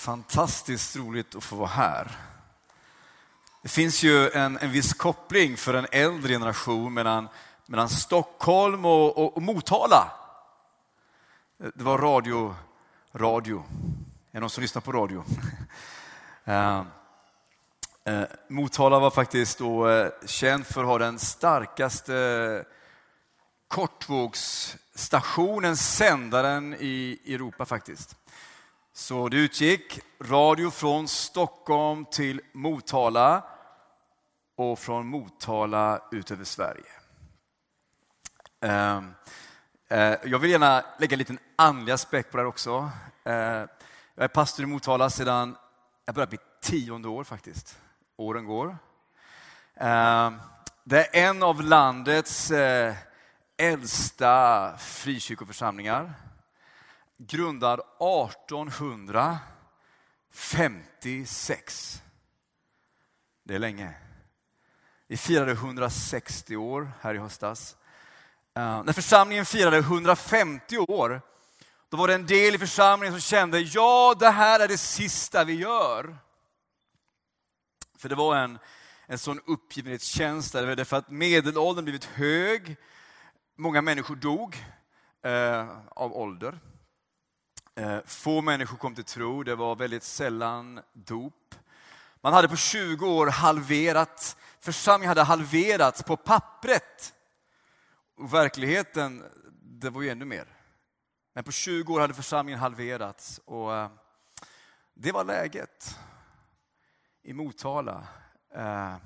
Fantastiskt roligt att få vara här. Det finns ju en, en viss koppling för en äldre generation mellan, mellan Stockholm och, och, och Motala. Det var radio. radio. Är det någon som lyssnar på radio? uh, uh, Motala var faktiskt då, uh, känd för att ha den starkaste kortvågsstationen, sändaren i Europa faktiskt. Så det utgick radio från Stockholm till Motala och från Motala ut över Sverige. Ehm, eh, jag vill gärna lägga en liten andlig aspekt på det här också. Eh, jag är pastor i Motala sedan, jag började mitt tionde år faktiskt. Åren går. Ehm, det är en av landets eh, äldsta frikyrkoförsamlingar grundad 1856. Det är länge. Vi firade 160 år här i höstas. Eh, när församlingen firade 150 år, då var det en del i församlingen som kände, ja det här är det sista vi gör. För det var en, en sån uppgivenhetskänsla, därför att medelåldern blivit hög. Många människor dog eh, av ålder. Eh, få människor kom till tro, det var väldigt sällan dop. Man hade på 20 år halverat, församlingen hade halverats på pappret. Och verkligheten, det var ju ännu mer. Men på 20 år hade församlingen halverats och eh, det var läget i Motala. Eh,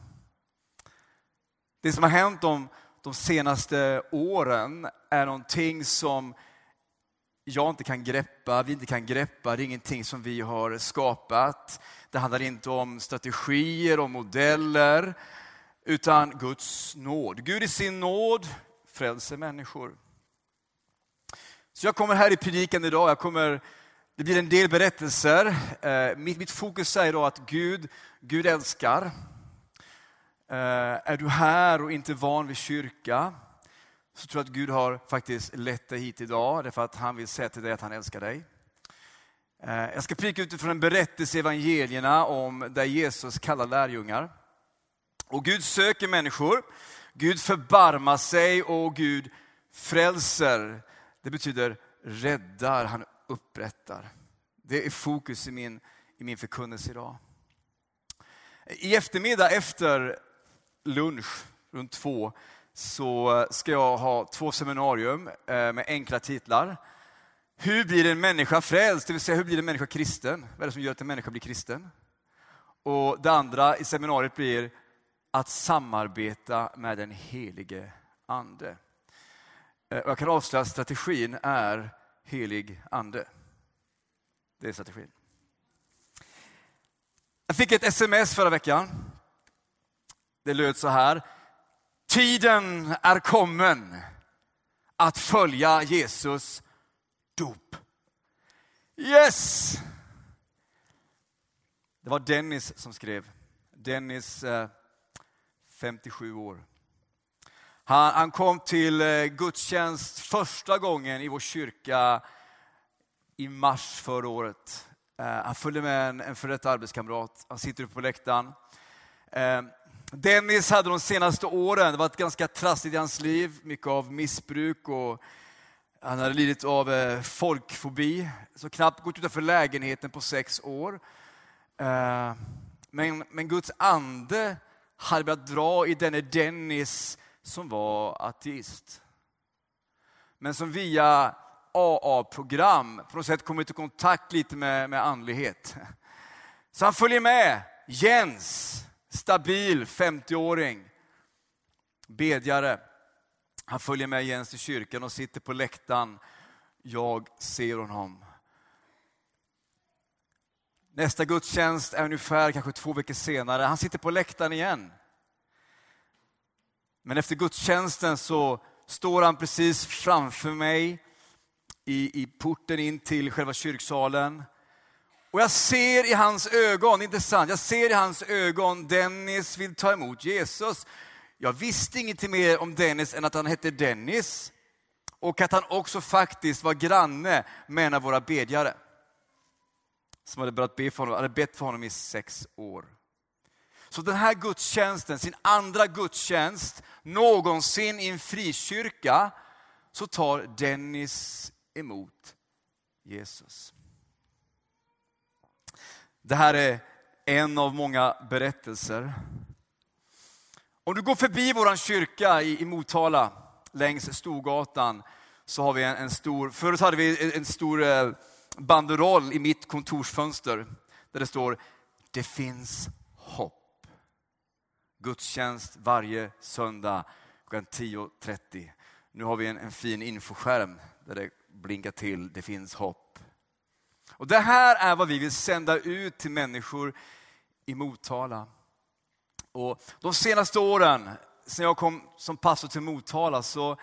det som har hänt de, de senaste åren är någonting som jag inte kan greppa, vi inte kan greppa, det är ingenting som vi har skapat. Det handlar inte om strategier och modeller, utan Guds nåd. Gud i sin nåd frälser människor. Så jag kommer här i predikan idag, jag kommer, det blir en del berättelser. Eh, mitt, mitt fokus är idag att Gud, Gud älskar. Eh, är du här och inte van vid kyrka, så tror jag att Gud har faktiskt lett dig hit idag, därför att han vill säga till dig att han älskar dig. Eh, jag ska prika utifrån en berättelse i evangelierna om där Jesus kallar lärjungar. Och Gud söker människor, Gud förbarmar sig och Gud frälser. Det betyder räddar, han upprättar. Det är fokus i min, i min förkunnelse idag. I eftermiddag efter lunch, runt två, så ska jag ha två seminarium eh, med enkla titlar. Hur blir en människa frälst? Det vill säga, hur blir en människa kristen? Vad är det som gör att en människa blir kristen? Och det andra i seminariet blir att samarbeta med den helige Ande. Eh, och jag kan avslöja att strategin är helig ande. Det är strategin. Jag fick ett sms förra veckan. Det löd så här. Tiden är kommen att följa Jesus dop. Yes! Det var Dennis som skrev. Dennis, eh, 57 år. Han, han, kom till eh, gudstjänst första gången i vår kyrka i mars förra året. Eh, han följde med en, en före detta arbetskamrat. Han sitter uppe på läktaren. Dennis hade de senaste åren, det varit ganska trassligt i hans liv, mycket av missbruk och han hade lidit av eh, folkfobi, så knappt gått utanför lägenheten på sex år. Eh, men, men Guds ande hade börjat dra i denne Dennis som var ateist. Men som via AA-program på något sätt kommit i kontakt lite med, med andlighet. Så han följer med Jens, stabil 50-åring, bedjare. Han följer med Jens till kyrkan och sitter på läktaren. Jag ser honom. Nästa gudstjänst är ungefär kanske två veckor senare. Han sitter på läktaren igen. Men efter gudstjänsten så står han precis framför mig i, i porten in till själva kyrksalen. Och jag ser i hans ögon, inte sant, jag ser i hans ögon Dennis vill ta emot Jesus. Jag visste ingenting mer om Dennis än att han hette Dennis och att han också faktiskt var granne med en av våra bedjare. som hade börjat be för honom, hade bett för honom i sex år. Så den här gudstjänsten, sin andra gudstjänst någonsin i en frikyrka, så tar Dennis emot Jesus. Det här är en av många berättelser. Om du går förbi vår kyrka i, i Motala, längs Storgatan, så har vi en, en stor, förut hade vi en stor eh, banderoll i mitt kontorsfönster där det står Det finns hopp. Gudstjänst varje söndag klockan 10.30. Nu har vi en, en fin infoskärm där det blinkar till Det finns hopp. Och Det här är vad vi vill sända ut till människor i Motala. Och de senaste åren, sen jag kom som pastor till Motala, så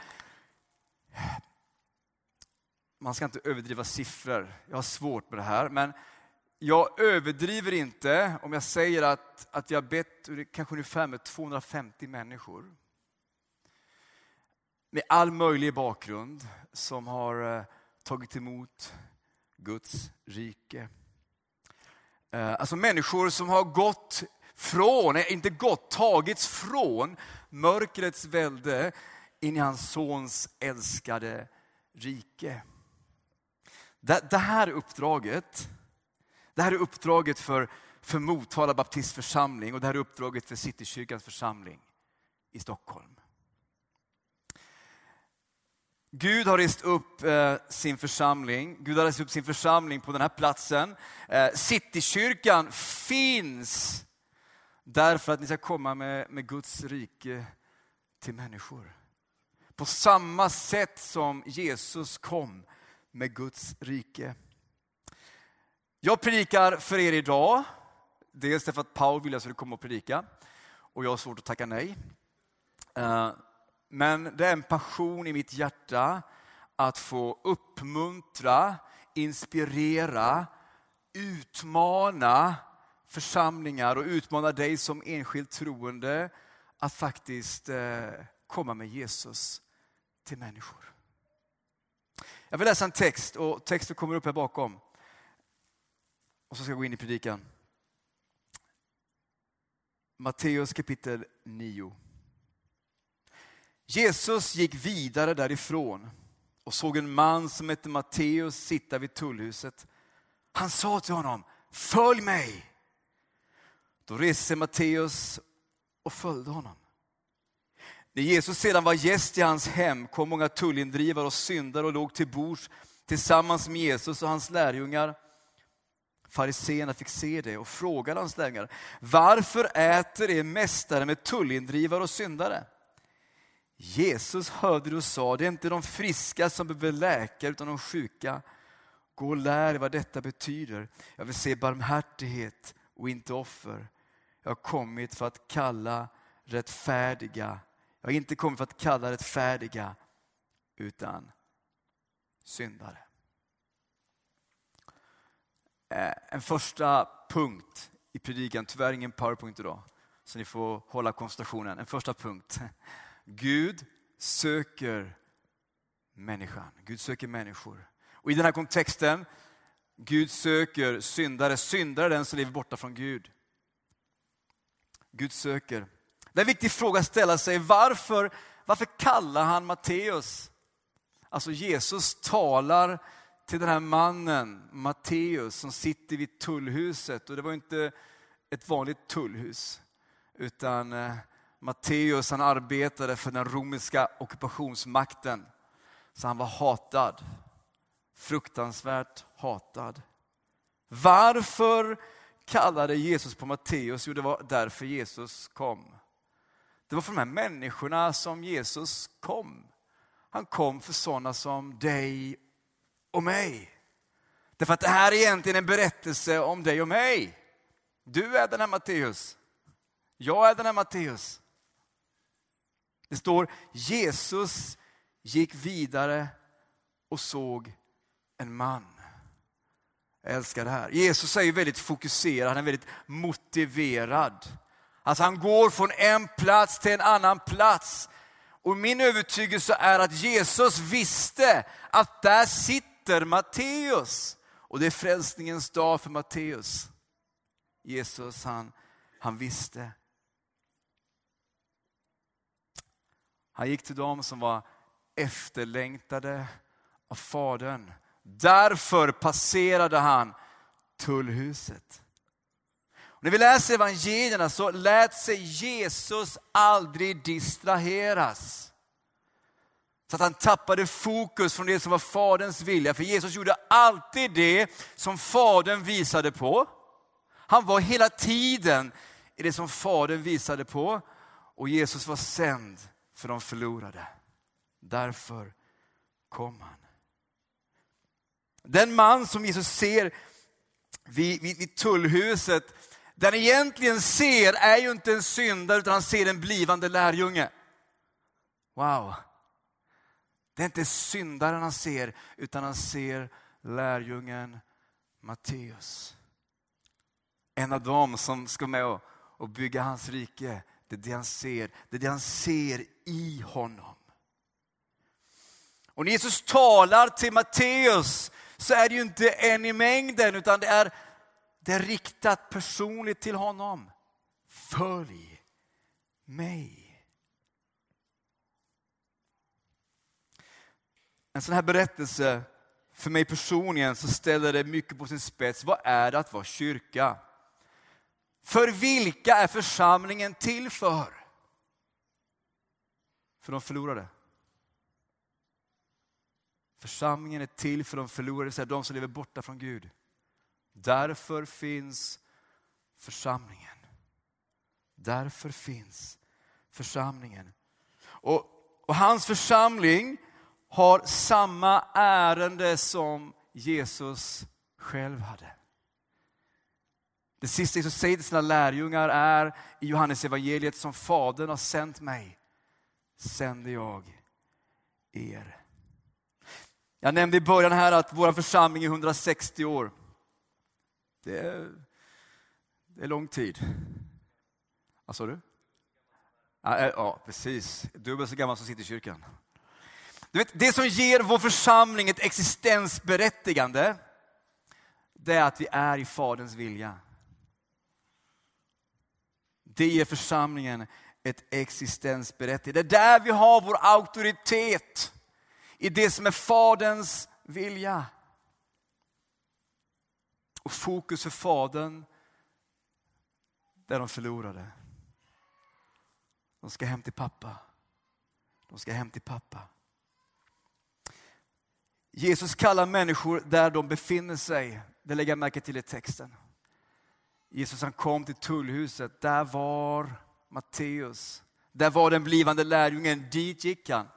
man ska inte överdriva siffror. Jag har svårt med det här. Men jag överdriver inte om jag säger att, att jag bett kanske ungefär med 250 människor. Med all möjlig bakgrund som har eh, tagit emot Guds rike. Eh, alltså människor som har gått från, inte gått, tagits från mörkrets välde in i hans sons älskade rike. Det, det här uppdraget, det här är uppdraget för, för Motala baptistförsamling och det här är uppdraget för Citykyrkans församling i Stockholm. Gud har rest upp eh, sin församling. Gud har rest upp sin församling på den här platsen. Eh, Citykyrkan finns därför att ni ska komma med, med Guds rike till människor. På samma sätt som Jesus kom med Guds rike. Jag predikar för er idag, dels därför att Paul vill att jag skulle komma och predika och jag har svårt att tacka nej. Eh, men det är en passion i mitt hjärta att få uppmuntra, inspirera, utmana församlingar och utmana dig som enskild troende att faktiskt eh, komma med Jesus till människor. Jag vill läsa en text och texten kommer upp här bakom. Och så ska jag gå in i predikan. Matteus kapitel 9. Jesus gick vidare därifrån och såg en man som hette Matteus sitta vid tullhuset. Han sa till honom, följ mig. Då reste sig Matteus och följde honom. När Jesus sedan var gäst i hans hem kom många tullindrivare och syndare och låg till bords tillsammans med Jesus och hans lärjungar. Fariséerna fick se det och frågade hans lärjungar, varför äter er mästare med tullindrivare och syndare? Jesus hörde det och sa, det är inte de friska som behöver läkare utan de sjuka. Gå och lär vad detta betyder. Jag vill se barmhärtighet och inte offer. Jag har kommit för att kalla rättfärdiga jag har inte kommit för att kalla rättfärdiga, utan syndare. Eh, en första punkt i predikan, tyvärr ingen powerpoint idag, så ni får hålla koncentrationen. En första punkt. Gud söker människan. Gud söker människor. Och i den här kontexten, Gud söker syndare. Syndare är den som lever borta från Gud. Gud söker det är en viktig fråga att ställa sig. Varför, varför kallar han Matteus? Alltså Jesus talar till den här mannen, Matteus, som sitter vid tullhuset. Och det var inte ett vanligt tullhus. Utan eh, Matteus han arbetade för den romerska ockupationsmakten. Så han var hatad. Fruktansvärt hatad. Varför kallade Jesus på Matteus? Jo, det var därför Jesus kom. Det var för de här människorna som Jesus kom. Han kom för sådana som dig och mig. Därför att det här är egentligen en berättelse om dig och mig. Du är den här Matteus. Jag är den här Matteus. Det står Jesus gick vidare och såg en man. Jag älskar det här. Jesus är väldigt fokuserad, han är väldigt motiverad. Alltså han går från en plats till en annan plats. Och min övertygelse är att Jesus visste att där sitter Matteus. Och det är frälsningens dag för Matteus. Jesus han, han visste. Han gick till dem som var efterlängtade av Fadern. Därför passerade han tullhuset. Och när vi läser evangelierna så lät sig Jesus aldrig distraheras. Så att han tappade fokus från det som var Faderns vilja. För Jesus gjorde alltid det som Fadern visade på. Han var hela tiden i det som Fadern visade på. Och Jesus var sänd för de förlorade. Därför kom han. Den man som Jesus ser vid, vid, vid tullhuset, den egentligen ser är ju inte en syndare utan han ser en blivande lärjunge. Wow. Det är inte syndaren han ser utan han ser lärjungen Matteus. En av dem som ska med och bygga hans rike. Det är det han ser, det är det han ser i honom. Och när Jesus talar till Matteus så är det ju inte en i mängden utan det är, det är riktat personligt till honom. Följ mig. En sån här berättelse, för mig personligen, så ställer det mycket på sin spets. Vad är det att vara kyrka? För vilka är församlingen till för? För de förlorade. Församlingen är till för de förlorade, det vill säga de som lever borta från Gud. Därför finns församlingen. Därför finns församlingen. Och, och hans församling har samma ärende som Jesus själv hade. Det sista Jesus säger till sina lärjungar är i Johannes evangeliet som Fadern har sänt mig, sänder jag er. Jag nämnde i början här att vår församling är 160 år. Det är, det är lång tid. Vad sa du? Eh, ja, precis. Dubbelt så gammal som sitter i kyrkan. Du vet, det som ger vår församling ett existensberättigande, det är att vi är i Faderns vilja. Det ger församlingen ett existensberättigande. Det är där vi har vår auktoritet i det som är Faderns vilja. Och fokus för Fadern, där de förlorade. De ska hem till pappa. De ska hem till pappa. Jesus kallar människor där de befinner sig. Det lägger jag märke till i texten. Jesus han kom till tullhuset. Där var Matteus. Där var den blivande lärjungen. Dit gick han.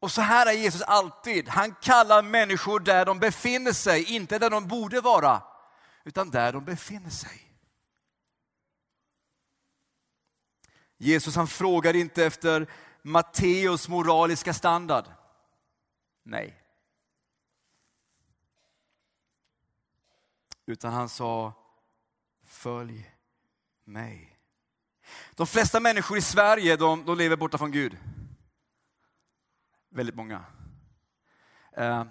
Och så här är Jesus alltid. Han kallar människor där de befinner sig, inte där de borde vara, utan där de befinner sig. Jesus han frågar inte efter Matteus moraliska standard. Nej. Utan han sa, följ mig. De flesta människor i Sverige de, de lever borta från Gud. Väldigt många. Eh,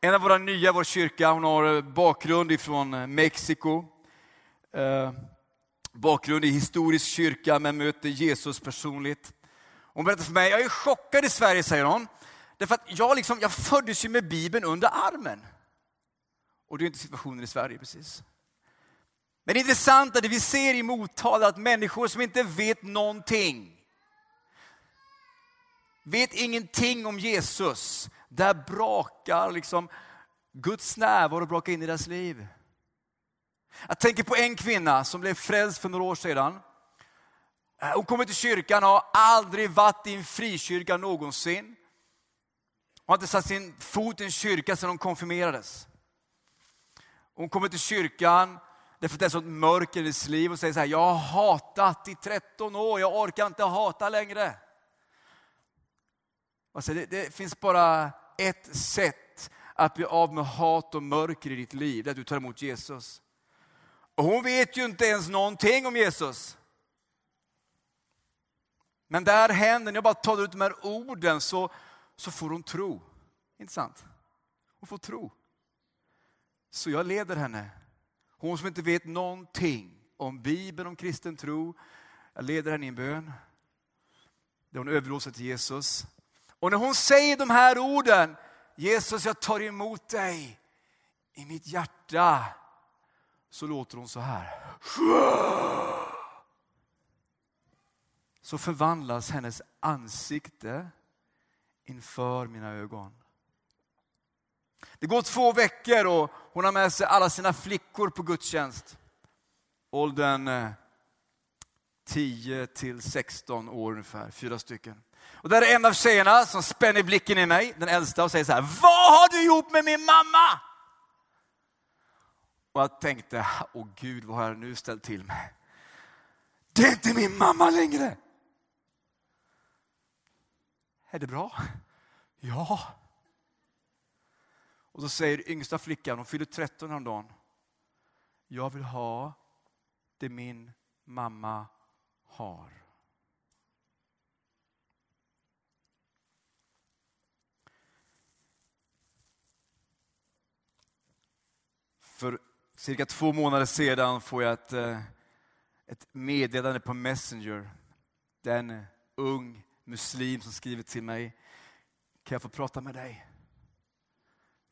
en av våra nya, vår kyrka, hon har eh, bakgrund ifrån eh, Mexiko. Eh, bakgrund i historisk kyrka, men möter Jesus personligt. Hon berättar för mig, jag är chockad i Sverige, säger hon. Därför att jag, liksom, jag föddes ju med Bibeln under armen. Och det är inte situationen i Sverige precis. Men det intressanta, det vi ser i Motala, att människor som inte vet någonting, vet ingenting om Jesus, där brakar liksom Guds närvaro brakar in i deras liv. Jag tänker på en kvinna som blev frälst för några år sedan. Hon kommer till kyrkan och har aldrig varit i en frikyrka någonsin. Hon har inte satt sin fot i en kyrka sedan hon konfirmerades. Hon kommer till kyrkan därför att det är sånt mörker i hennes liv och säger så här, jag har hatat i 13 år, jag orkar inte hata längre. Alltså det, det finns bara ett sätt att bli av med hat och mörker i ditt liv, det är att du tar emot Jesus. Och hon vet ju inte ens någonting om Jesus. Men där händer, när jag bara talar ut de här orden så, så får hon tro. Inte sant? Hon får tro. Så jag leder henne. Hon som inte vet någonting om Bibeln, om kristen tro. Jag leder henne i en bön. Där hon överlåter till Jesus. Och när hon säger de här orden, Jesus jag tar emot dig i mitt hjärta. Så låter hon så här. Så förvandlas hennes ansikte inför mina ögon. Det går två veckor och hon har med sig alla sina flickor på gudstjänst. Åldern eh, 10 till 16 år ungefär, fyra stycken. Och där är en av tjejerna som spänner blicken i mig, den äldsta, och säger så här, vad har du gjort med min mamma? Och jag tänkte, åh Gud, vad har jag nu ställt till med? Det är inte min mamma längre. Är det bra? Ja. Och så säger yngsta flickan, hon fyller 13 häromdagen. Jag vill ha det min mamma har. För cirka två månader sedan får jag ett, eh, ett meddelande på Messenger. Det är en ung muslim som skriver till mig. Kan jag få prata med dig?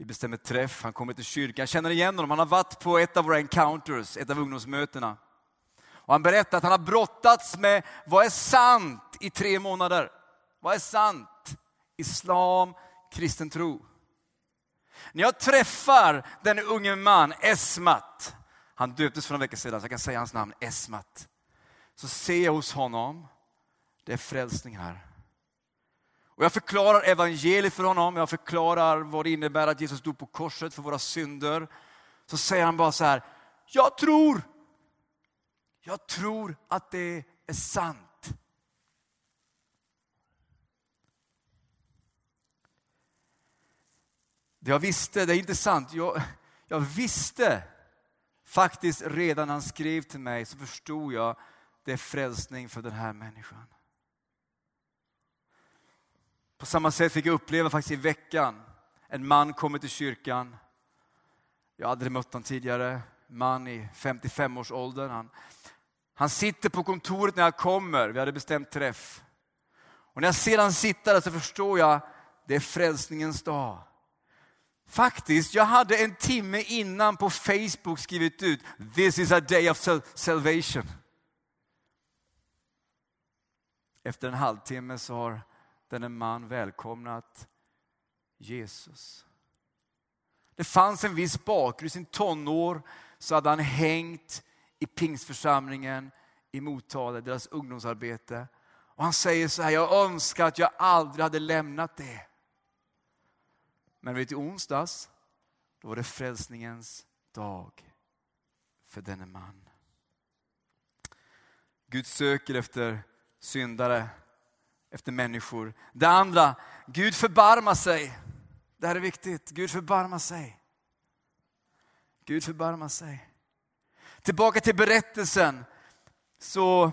Vi bestämmer träff, han kommer till kyrkan. Jag känner igen honom, han har varit på ett av våra encounters, ett av ungdomsmötena. Och han berättar att han har brottats med vad är sant i tre månader. Vad är sant? Islam, kristen tro. När jag träffar den unge man, Esmat, han döptes för en vecka sedan så jag kan säga hans namn, Esmat. Så ser jag hos honom, det är frälsning här. Och jag förklarar evangeliet för honom, jag förklarar vad det innebär att Jesus dog på korset för våra synder. Så säger han bara så här, jag tror, jag tror att det är sant. Det jag visste, det är inte sant. Jag, jag visste faktiskt redan när han skrev till mig så förstod jag det är frälsning för den här människan. På samma sätt fick jag uppleva faktiskt i veckan. En man kommer till kyrkan. Jag hade aldrig mött honom tidigare. Man i 55-årsåldern. Han, han sitter på kontoret när jag kommer. Vi hade bestämt träff. Och när jag ser han sitta där så förstår jag, det är frälsningens dag. Faktiskt, jag hade en timme innan på Facebook skrivit ut This is a day of salvation. Efter en halvtimme så har denne man välkomnat Jesus. Det fanns en viss bakgrund. I sin tonår så hade han hängt i pingstförsamlingen i Motala, deras ungdomsarbete. Och han säger så här, jag önskar att jag aldrig hade lämnat det. Men vet du, onsdags, då var det frälsningens dag för denne man. Gud söker efter syndare efter människor. Det andra, Gud förbarmar sig. Det här är viktigt. Gud förbarmar sig. Gud förbarmar sig. Tillbaka till berättelsen så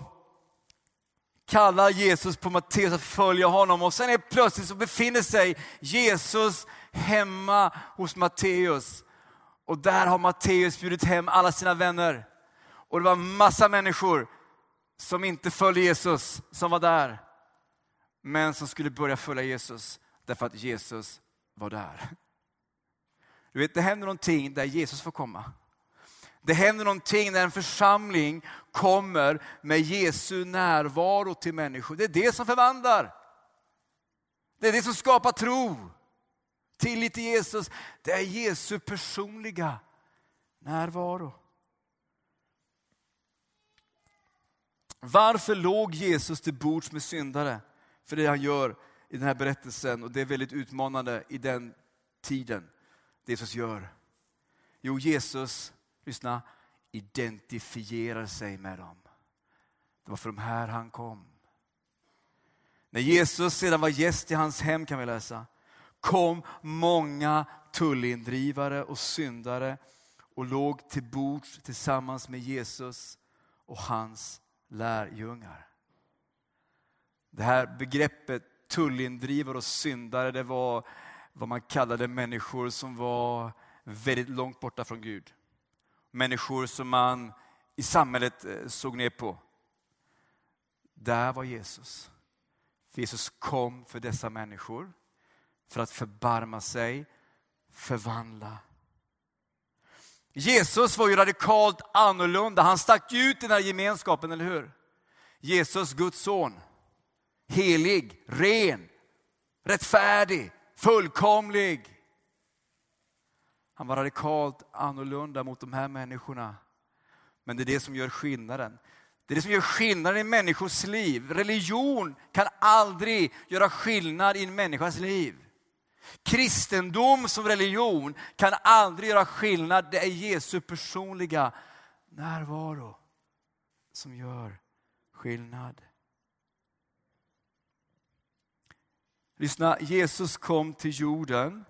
kallar Jesus på Matteus att följa honom och sen är plötsligt så befinner sig Jesus hemma hos Matteus. Och där har Matteus bjudit hem alla sina vänner. Och det var massa människor som inte följde Jesus som var där men som skulle börja följa Jesus därför att Jesus var där. Du vet, det händer någonting där Jesus får komma. Det händer någonting när en församling kommer med Jesu närvaro till människor. Det är det som förvandlar. Det är det som skapar tro. Tillit till Jesus. Det är Jesu personliga närvaro. Varför låg Jesus till bords med syndare? För det han gör i den här berättelsen och det är väldigt utmanande i den tiden. Det Jesus gör. Jo, Jesus, lyssna, identifierar sig med dem. Det var för de här han kom. När Jesus sedan var gäst i hans hem kan vi läsa, kom många tullindrivare och syndare och låg till bords tillsammans med Jesus och hans lärjungar. Det här begreppet tullindrivare och syndare, det var vad man kallade människor som var väldigt långt borta från Gud. Människor som man i samhället eh, såg ner på. Där var Jesus. Jesus kom för dessa människor för att förbarma sig, förvandla. Jesus var ju radikalt annorlunda. Han stack ut i den här gemenskapen, eller hur? Jesus, Guds son. Helig, ren, rättfärdig, fullkomlig. Han var radikalt annorlunda mot de här människorna. Men det är det som gör skillnaden. Det är det som gör skillnaden i människors liv. Religion kan aldrig göra skillnad i en människas liv. Kristendom som religion kan aldrig göra skillnad. Det är Jesu personliga närvaro som gör skillnad. Lyssna, Jesus kom till jorden.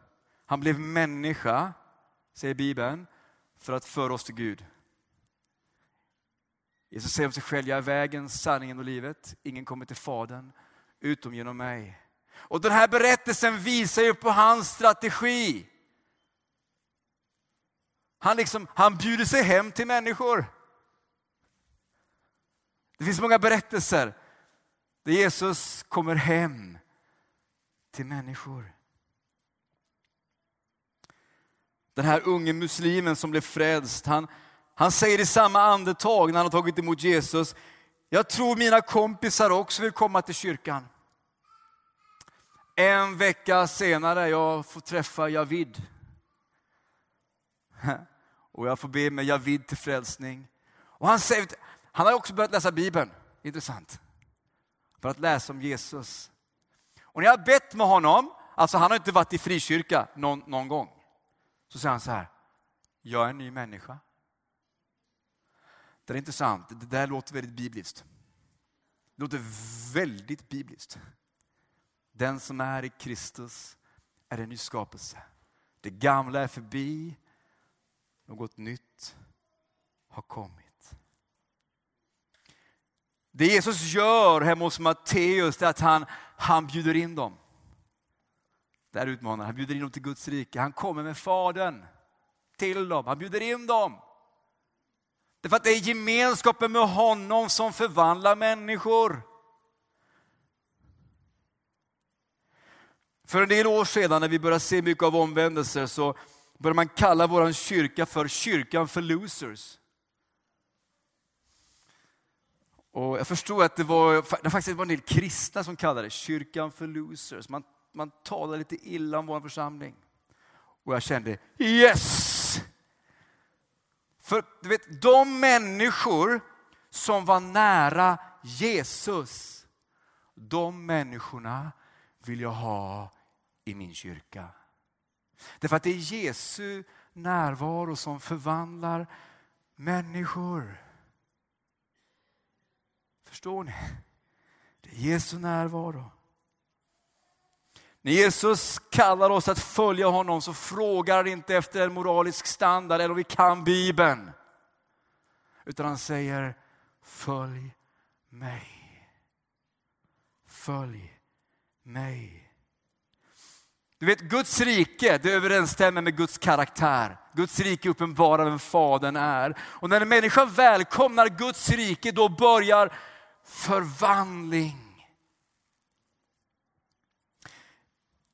Han blev människa, säger Bibeln, för att föra oss till Gud. Jesus säger om sig själv, jag är vägen, sanningen och livet. Ingen kommer till Fadern utom genom mig. Och den här berättelsen visar ju på hans strategi. Han, liksom, han bjuder sig hem till människor. Det finns många berättelser där Jesus kommer hem till människor. Den här unge muslimen som blev frälst, han, han säger i samma andetag när han har tagit emot Jesus, jag tror mina kompisar också vill komma till kyrkan. En vecka senare, jag får träffa Javid. Och jag får be med Javid till frälsning. Och han, säger, han har också börjat läsa Bibeln, intressant. För att läsa om Jesus. Och när jag har bett med honom, alltså han har inte varit i frikyrka någon, någon gång. Så säger han så här, jag är en ny människa. Det är intressant, det där låter väldigt bibliskt. Det låter väldigt bibliskt. Den som är i Kristus är en ny skapelse. Det gamla är förbi, något nytt har kommit. Det Jesus gör hemma hos Matteus är att han, han bjuder in dem. Där utmanar han, bjuder in dem till Guds rike. Han kommer med Fadern till dem, han bjuder in dem. Därför att det är gemenskapen med honom som förvandlar människor. För en del år sedan när vi började se mycket av omvändelser så började man kalla vår kyrka för kyrkan för losers. Och jag förstod att det var, det faktiskt var en del kristna som kallade det kyrkan för losers. Man, man talade lite illa om vår församling. Och jag kände yes! För du vet, de människor som var nära Jesus, de människorna vill jag ha i min kyrka. Därför att det är Jesu närvaro som förvandlar människor. Förstår ni? Det är Jesu närvaro. När Jesus kallar oss att följa honom så frågar han inte efter en moralisk standard eller om vi kan Bibeln. Utan han säger, följ mig. Följ mig. Du vet, Guds rike det överensstämmer med Guds karaktär. Guds rike uppenbarar vem Fadern är. Och när en människa välkomnar Guds rike, då börjar förvandling.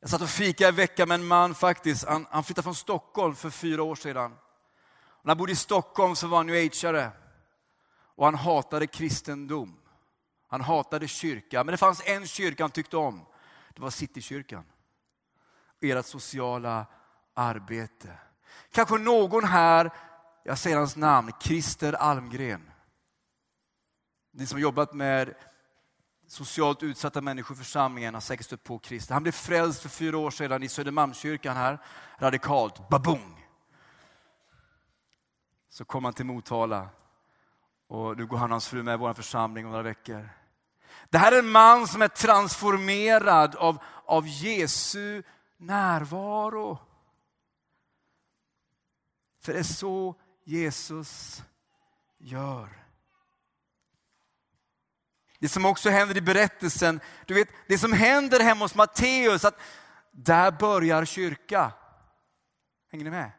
Jag satt och fikade i veckan med en man faktiskt. Han, han flyttade från Stockholm för fyra år sedan. när han bodde i Stockholm så var han new ageare. Och han hatade kristendom. Han hatade kyrka. Men det fanns en kyrka han tyckte om. Det var Citykyrkan ert sociala arbete. Kanske någon här, jag säger hans namn, Christer Almgren. Ni som jobbat med socialt utsatta människor i församlingen har säkert stött på Christer. Han blev frälst för fyra år sedan i Södermalmskyrkan här, radikalt, babong. Så kom han till Motala och nu går han och hans fru med i vår församling om några veckor. Det här är en man som är transformerad av, av Jesu närvaro. För det är så Jesus gör. Det som också händer i berättelsen, du vet det som händer hemma hos Matteus, att där börjar kyrka. Hänger ni med?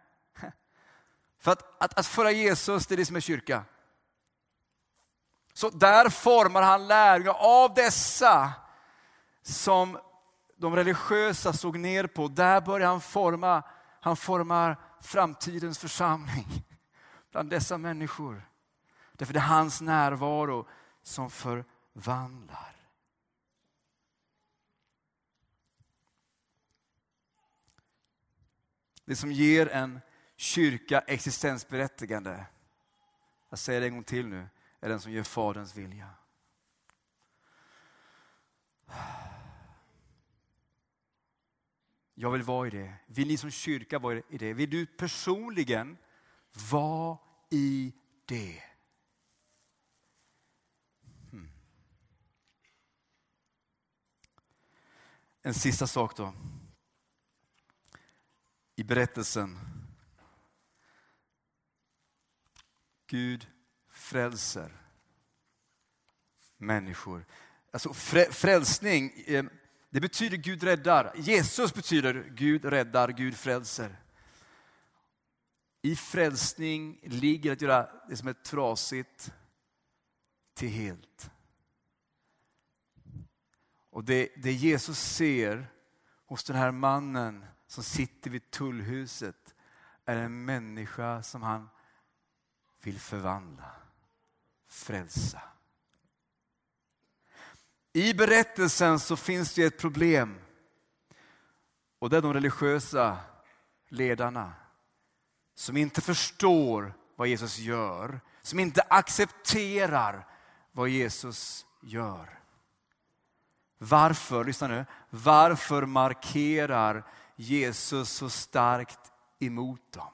För att, att, att föra Jesus, det är det som är kyrka. Så där formar han lärjungar av dessa som de religiösa såg ner på. Där börjar han forma, han formar framtidens församling bland dessa människor. Därför det är hans närvaro som vandlar. Det som ger en kyrka existensberättigande, jag säger det en gång till nu, är den som gör Faderns vilja. Jag vill vara i det. Vill ni som kyrka vara i det? Vill du personligen vara i det? En sista sak då. I berättelsen. Gud frälser människor. Alltså frälsning, eh, det betyder Gud räddar. Jesus betyder Gud räddar, Gud frälser. I frälsning ligger att göra det som är trasigt till helt. Och det, det Jesus ser hos den här mannen som sitter vid tullhuset är en människa som han vill förvandla, frälsa. I berättelsen så finns det ett problem. Och det är de religiösa ledarna som inte förstår vad Jesus gör, som inte accepterar vad Jesus gör. Varför, lyssna nu, varför markerar Jesus så starkt emot dem?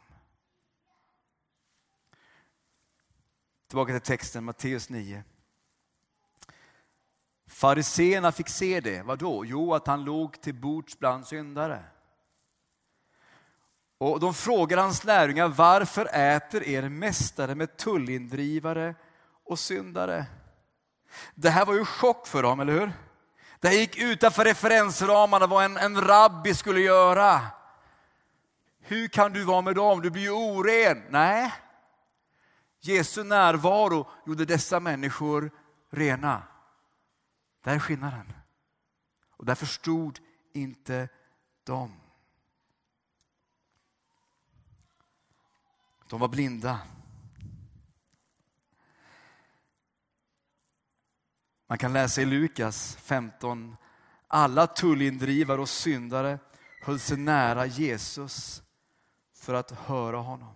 Tillbaka till texten, Matteus 9. Fariseerna fick se det. Vadå? Jo, att han låg till bords bland syndare. Och de frågar hans lärjungar, varför äter er mästare med tullindrivare och syndare? Det här var ju chock för dem, eller hur? Det här gick utanför referensramarna vad en, en rabbi skulle göra. Hur kan du vara med dem? Du blir ju oren. Nej, Jesu närvaro gjorde dessa människor rena. Där är skillnaden. Och där förstod inte de. De var blinda. Man kan läsa i Lukas 15. Alla tullindrivare och syndare höll sig nära Jesus för att höra honom.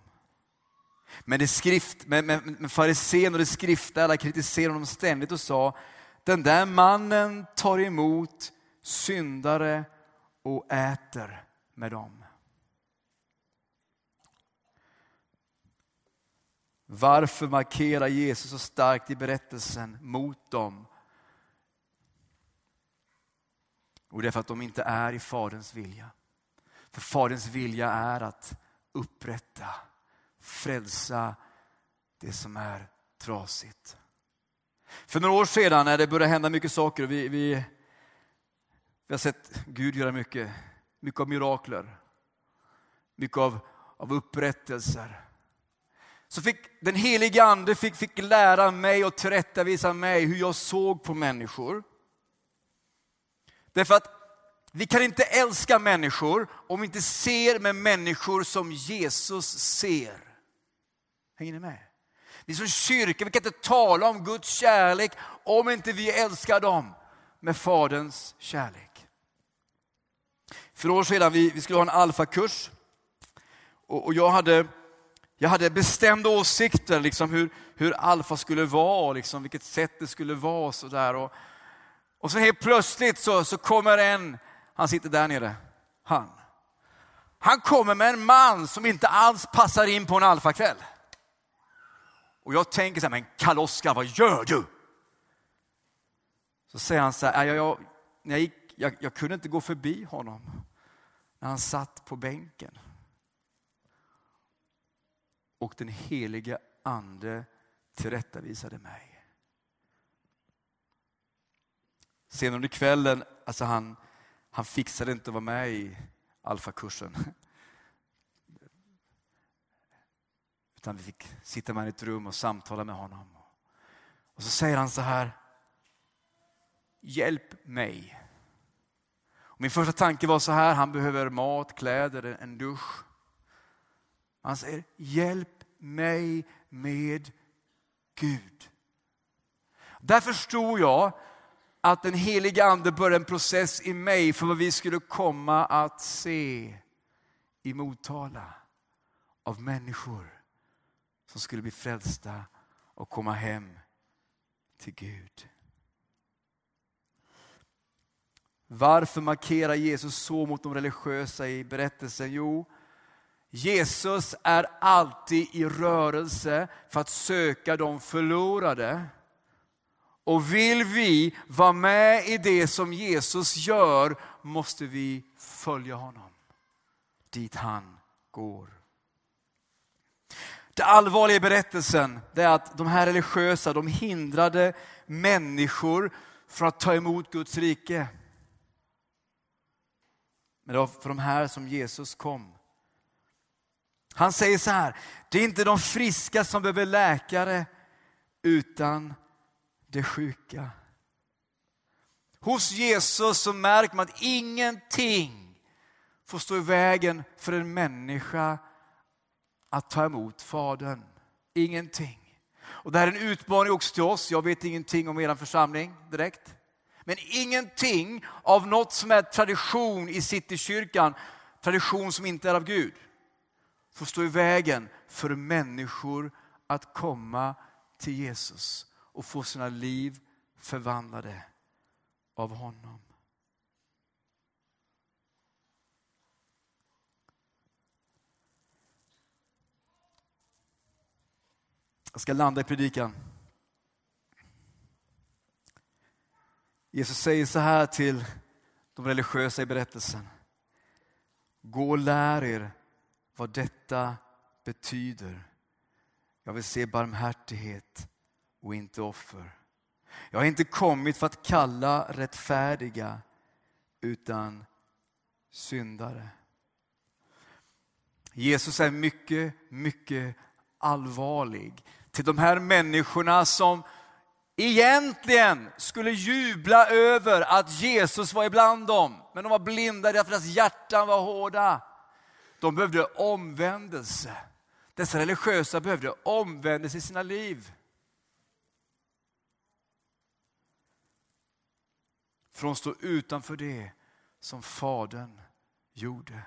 Men, det skrift, men, men, men farisén och det skriftlärda kritiserade honom ständigt och sa, den där mannen tar emot syndare och äter med dem. Varför markerar Jesus så starkt i berättelsen mot dem? Och det är för att de inte är i Faderns vilja. För Faderns vilja är att upprätta frälsa det som är trasigt. För några år sedan när det började hända mycket saker och vi, vi, vi har sett Gud göra mycket, mycket av mirakler, mycket av, av upprättelser. Så fick den helige ande fick, fick lära mig och tillrättavisa mig hur jag såg på människor. Därför att vi kan inte älska människor om vi inte ser med människor som Jesus ser. Hänger ni med? Vi som kyrka vi kan inte tala om Guds kärlek om inte vi älskar dem med Faderns kärlek. För år sedan vi, vi skulle ha en alfakurs och, och jag, hade, jag hade bestämda åsikter liksom hur, hur alfa skulle vara, liksom, vilket sätt det skulle vara. Så där. Och, och så helt plötsligt så, så kommer en, han sitter där nere, han. Han kommer med en man som inte alls passar in på en alfakväll. Och jag tänker så här, men Karl-Oskar, vad gör du? Så säger han så här, jag, jag, jag, gick, jag, jag kunde inte gå förbi honom när han satt på bänken. Och den helige ande tillrättavisade mig. Senare under kvällen, alltså han, han fixade inte att vara med i alfakursen. Utan vi fick sitta med honom i ett rum och samtala med honom. Och så säger han så här. Hjälp mig. Och min första tanke var så här, han behöver mat, kläder, en dusch. Han säger, hjälp mig med Gud. Där förstod jag att den heliga ande började en process i mig för vad vi skulle komma att se i Motala av människor som skulle bli frälsta och komma hem till Gud. Varför markerar Jesus så mot de religiösa i berättelsen? Jo, Jesus är alltid i rörelse för att söka de förlorade. Och vill vi vara med i det som Jesus gör måste vi följa honom dit han går. Det allvarliga i berättelsen är att de här religiösa de hindrade människor från att ta emot Guds rike. Men det var för de här som Jesus kom. Han säger så här, det är inte de friska som behöver läkare utan det sjuka. Hos Jesus så märker man att ingenting får stå i vägen för en människa att ta emot Fadern. Ingenting. Och det här är en utmaning också till oss. Jag vet ingenting om er församling direkt. Men ingenting av något som är tradition i Citykyrkan, tradition som inte är av Gud, får stå i vägen för människor att komma till Jesus och få sina liv förvandlade av honom. Jag ska landa i predikan. Jesus säger så här till de religiösa i berättelsen. Gå och lär er vad detta betyder. Jag vill se barmhärtighet och inte offer. Jag har inte kommit för att kalla rättfärdiga utan syndare. Jesus är mycket, mycket allvarlig till de här människorna som egentligen skulle jubla över att Jesus var ibland dem. Men de var blinda därför att deras hjärtan var hårda. De behövde omvändelse. Dessa religiösa behövde omvändelse i sina liv. Från att stå utanför det som Fadern gjorde.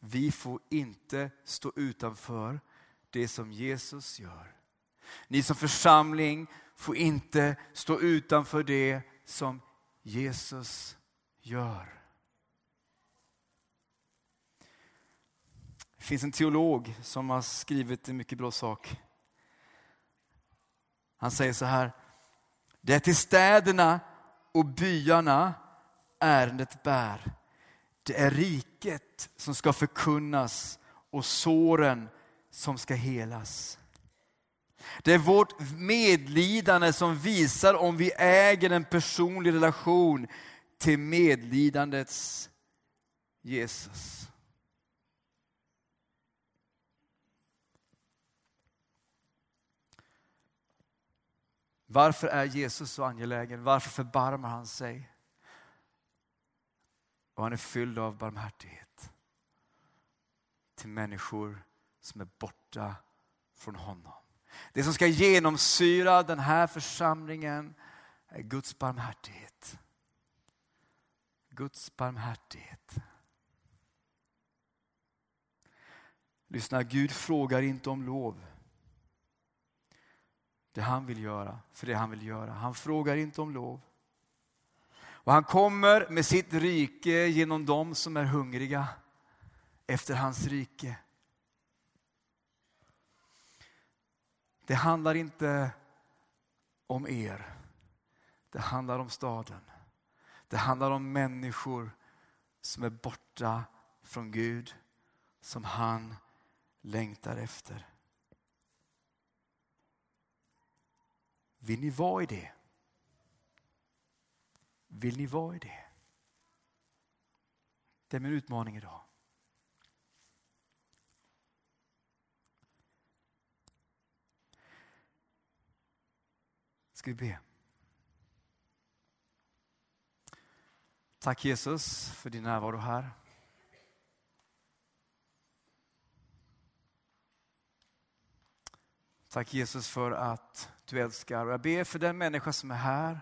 Vi får inte stå utanför det som Jesus gör. Ni som församling får inte stå utanför det som Jesus gör. Det finns en teolog som har skrivit en mycket bra sak. Han säger så här. Det är till städerna och byarna ärendet bär. Det är riket som ska förkunnas och såren som ska helas. Det är vårt medlidande som visar om vi äger en personlig relation till medlidandets Jesus. Varför är Jesus så angelägen? Varför förbarmar han sig? Och han är fylld av barmhärtighet till människor som är borta från honom. Det som ska genomsyra den här församlingen är Guds barmhärtighet. Guds barmhärtighet. Lyssna, Gud frågar inte om lov. Det han vill göra, för det han vill göra. Han frågar inte om lov. Och han kommer med sitt rike genom dem som är hungriga efter hans rike. Det handlar inte om er. Det handlar om staden. Det handlar om människor som är borta från Gud, som han längtar efter. Vill ni vara i det? Vill ni vara i det? Det är min utmaning idag. Ska vi be? Tack Jesus för din närvaro här. Tack Jesus för att du älskar. Och jag ber för den människa som är här.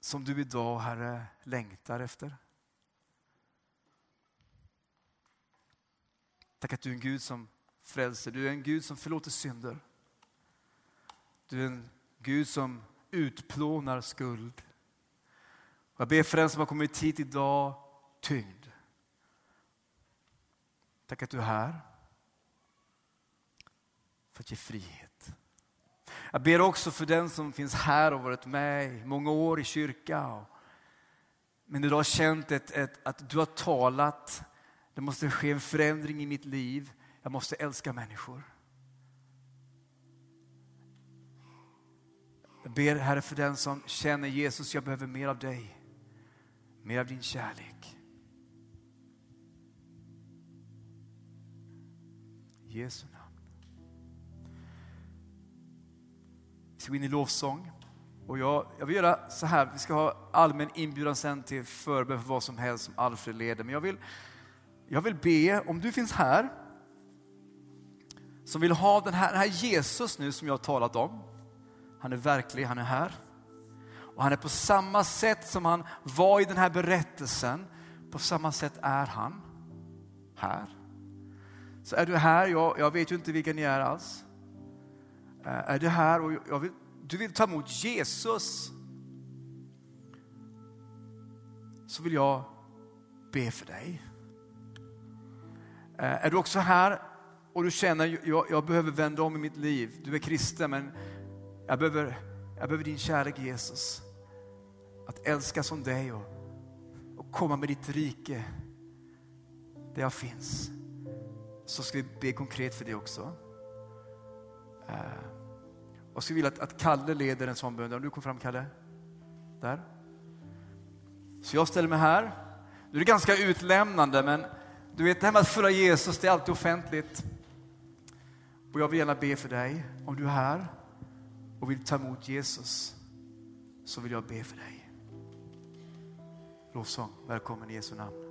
Som du idag, Herre, längtar efter. Tack att du är en Gud som frälser. Du är en Gud som förlåter synder. Du är en Gud som utplånar skuld. Och jag ber för den som har kommit hit idag tyngd. Tack att du är här för att ge frihet. Jag ber också för den som finns här och varit med i många år i kyrka. Men idag har känt ett, ett, att du har talat, det måste ske en förändring i mitt liv. Jag måste älska människor. Jag ber Herre för den som känner Jesus, jag behöver mer av dig. Mer av din kärlek. Jesu ska gå in i lovsång. Och jag, jag vill göra så här, vi ska ha allmän inbjudan sen till förbön för vad som helst som Alfred leder. Men jag vill, jag vill be, om du finns här, som vill ha den här, den här Jesus nu som jag har talat om. Han är verklig, han är här. Och han är på samma sätt som han var i den här berättelsen, på samma sätt är han här. Så är du här, jag, jag vet ju inte vilka ni är alls. Eh, är du här och vill, du vill ta emot Jesus så vill jag be för dig. Eh, är du också här och du känner jag, jag behöver vända om i mitt liv. Du är kristen men jag behöver, jag behöver din kärlek Jesus. Att älska som dig och, och komma med ditt rike där jag finns. Så ska vi be konkret för det också. Uh, jag skulle vilja att, att Kalle leder en sån bön. Du kom fram Kalle. Där. Så jag ställer mig här. Nu är det ganska utlämnande men du vet det här med att följa Jesus det är alltid offentligt. Och jag vill gärna be för dig. Om du är här och vill ta emot Jesus så vill jag be för dig. Lovsång, välkommen i Jesu namn.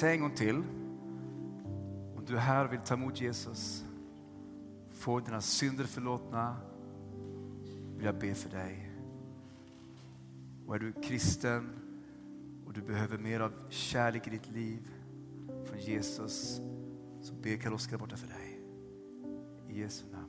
Säga en gång till. Om du är här och vill ta emot Jesus, få dina synder förlåtna, vill jag be för dig. Och är du kristen och du behöver mer av kärlek i ditt liv från Jesus, så ber Karl-Oskar borta för dig. I Jesu namn.